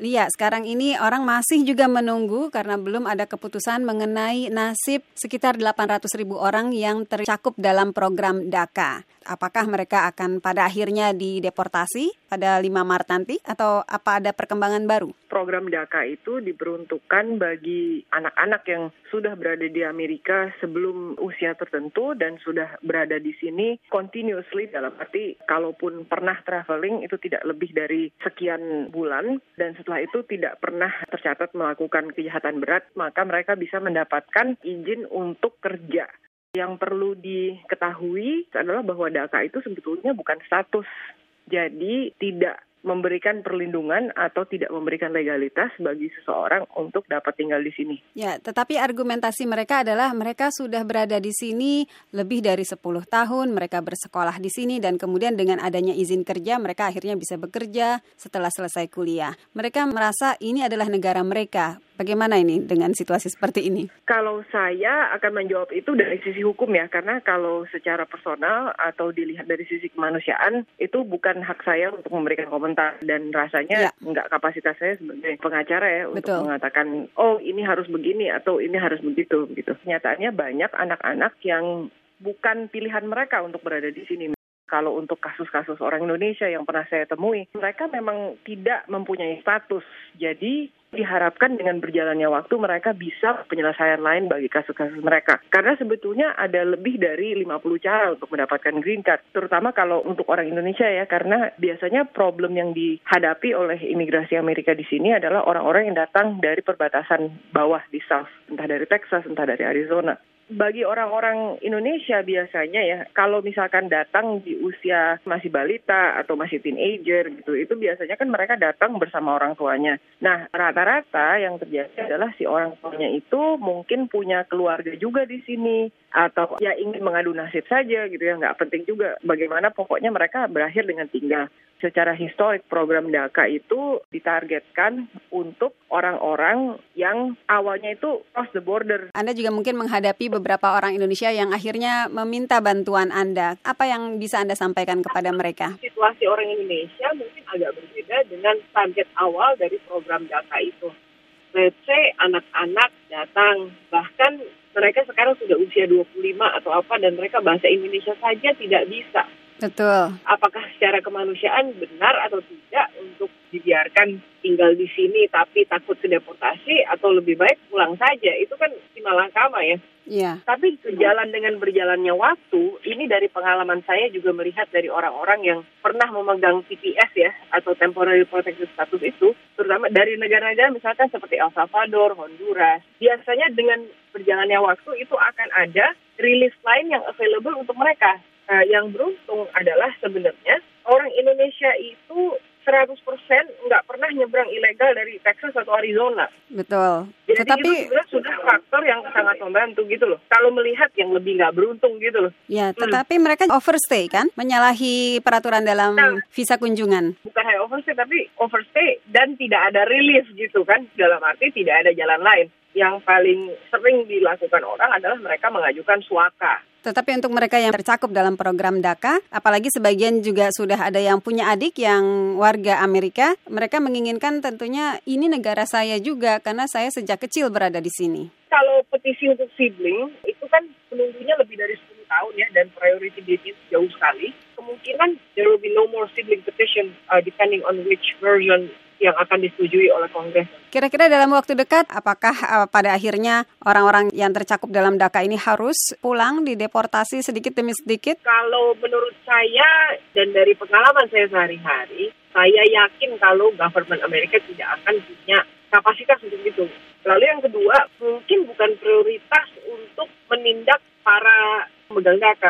Iya, sekarang ini orang masih juga menunggu karena belum ada keputusan mengenai nasib sekitar 800 ribu orang yang tercakup dalam program DAKA. Apakah mereka akan pada akhirnya dideportasi pada 5 Maret nanti atau apa ada perkembangan baru? Program DAKA itu diperuntukkan bagi anak-anak yang sudah berada di Amerika sebelum usia tertentu dan sudah berada di sini continuously dalam arti kalaupun pernah traveling itu tidak lebih dari sekian bulan dan setelah itu tidak pernah tercatat melakukan kejahatan berat maka mereka bisa mendapatkan izin untuk kerja yang perlu diketahui adalah bahwa DAKA itu sebetulnya bukan status. Jadi tidak memberikan perlindungan atau tidak memberikan legalitas bagi seseorang untuk dapat tinggal di sini. Ya, tetapi argumentasi mereka adalah mereka sudah berada di sini lebih dari 10 tahun, mereka bersekolah di sini dan kemudian dengan adanya izin kerja mereka akhirnya bisa bekerja setelah selesai kuliah. Mereka merasa ini adalah negara mereka. Bagaimana ini dengan situasi seperti ini? Kalau saya akan menjawab itu dari sisi hukum ya, karena kalau secara personal atau dilihat dari sisi kemanusiaan itu bukan hak saya untuk memberikan komentar dan rasanya ya. nggak kapasitas saya sebagai pengacara ya Betul. untuk mengatakan oh ini harus begini atau ini harus begitu gitu. Nyatanya banyak anak-anak yang bukan pilihan mereka untuk berada di sini kalau untuk kasus-kasus orang Indonesia yang pernah saya temui, mereka memang tidak mempunyai status. Jadi diharapkan dengan berjalannya waktu mereka bisa penyelesaian lain bagi kasus-kasus mereka. Karena sebetulnya ada lebih dari 50 cara untuk mendapatkan green card, terutama kalau untuk orang Indonesia ya, karena biasanya problem yang dihadapi oleh imigrasi Amerika di sini adalah orang-orang yang datang dari perbatasan bawah di South, entah dari Texas, entah dari Arizona bagi orang-orang Indonesia biasanya ya, kalau misalkan datang di usia masih balita atau masih teenager gitu, itu biasanya kan mereka datang bersama orang tuanya. Nah, rata-rata yang terjadi adalah si orang tuanya itu mungkin punya keluarga juga di sini atau ya ingin mengadu nasib saja gitu ya, nggak penting juga bagaimana pokoknya mereka berakhir dengan tinggal. Secara historik program DAKA itu ditargetkan untuk orang-orang yang awalnya itu cross the border. Anda juga mungkin menghadapi beberapa orang Indonesia yang akhirnya meminta bantuan Anda. Apa yang bisa Anda sampaikan kepada mereka? Situasi orang Indonesia mungkin agak berbeda dengan target awal dari program data itu. Let's say anak-anak datang, bahkan mereka sekarang sudah usia 25 atau apa dan mereka bahasa Indonesia saja tidak bisa. Betul. Apakah secara kemanusiaan benar atau tidak untuk dibiarkan tinggal di sini tapi takut ke deportasi atau lebih baik pulang saja itu kan si malangkama ya. Iya. Tapi sejalan dengan berjalannya waktu, ini dari pengalaman saya juga melihat dari orang-orang yang pernah memegang TPS ya atau Temporary Protected Status itu, terutama dari negara-negara misalkan seperti El Salvador, Honduras. Biasanya dengan berjalannya waktu itu akan ada rilis lain yang available untuk mereka. Nah, yang beruntung adalah sebenarnya orang Indonesia itu 100% nggak pernah nyebrang ilegal dari Texas atau Arizona. Betul. Jadi Tetapi itu sudah faktor yang sangat membantu gitu loh. Kalau melihat yang lebih nggak beruntung gitu loh. Ya, hmm. tetapi mereka overstay kan, menyalahi peraturan dalam nah, visa kunjungan. Bukan hanya overstay, tapi overstay dan tidak ada relief gitu kan. Dalam arti tidak ada jalan lain. Yang paling sering dilakukan orang adalah mereka mengajukan suaka tetapi untuk mereka yang tercakup dalam program DAKA, apalagi sebagian juga sudah ada yang punya adik yang warga Amerika, mereka menginginkan tentunya ini negara saya juga karena saya sejak kecil berada di sini. Kalau petisi untuk sibling, itu kan penunggunya lebih dari 10 tahun ya dan priority date jauh sekali. Kemungkinan there will be no more sibling petition uh, depending on which version yang akan disetujui oleh Kongres. Kira-kira dalam waktu dekat, apakah uh, pada akhirnya orang-orang yang tercakup dalam DAKA ini harus pulang dideportasi sedikit demi sedikit? Kalau menurut saya dan dari pengalaman saya sehari-hari, saya yakin kalau government Amerika tidak akan punya kapasitas untuk itu. Lalu yang kedua, mungkin bukan prioritas untuk menindak para pemegang DAKA.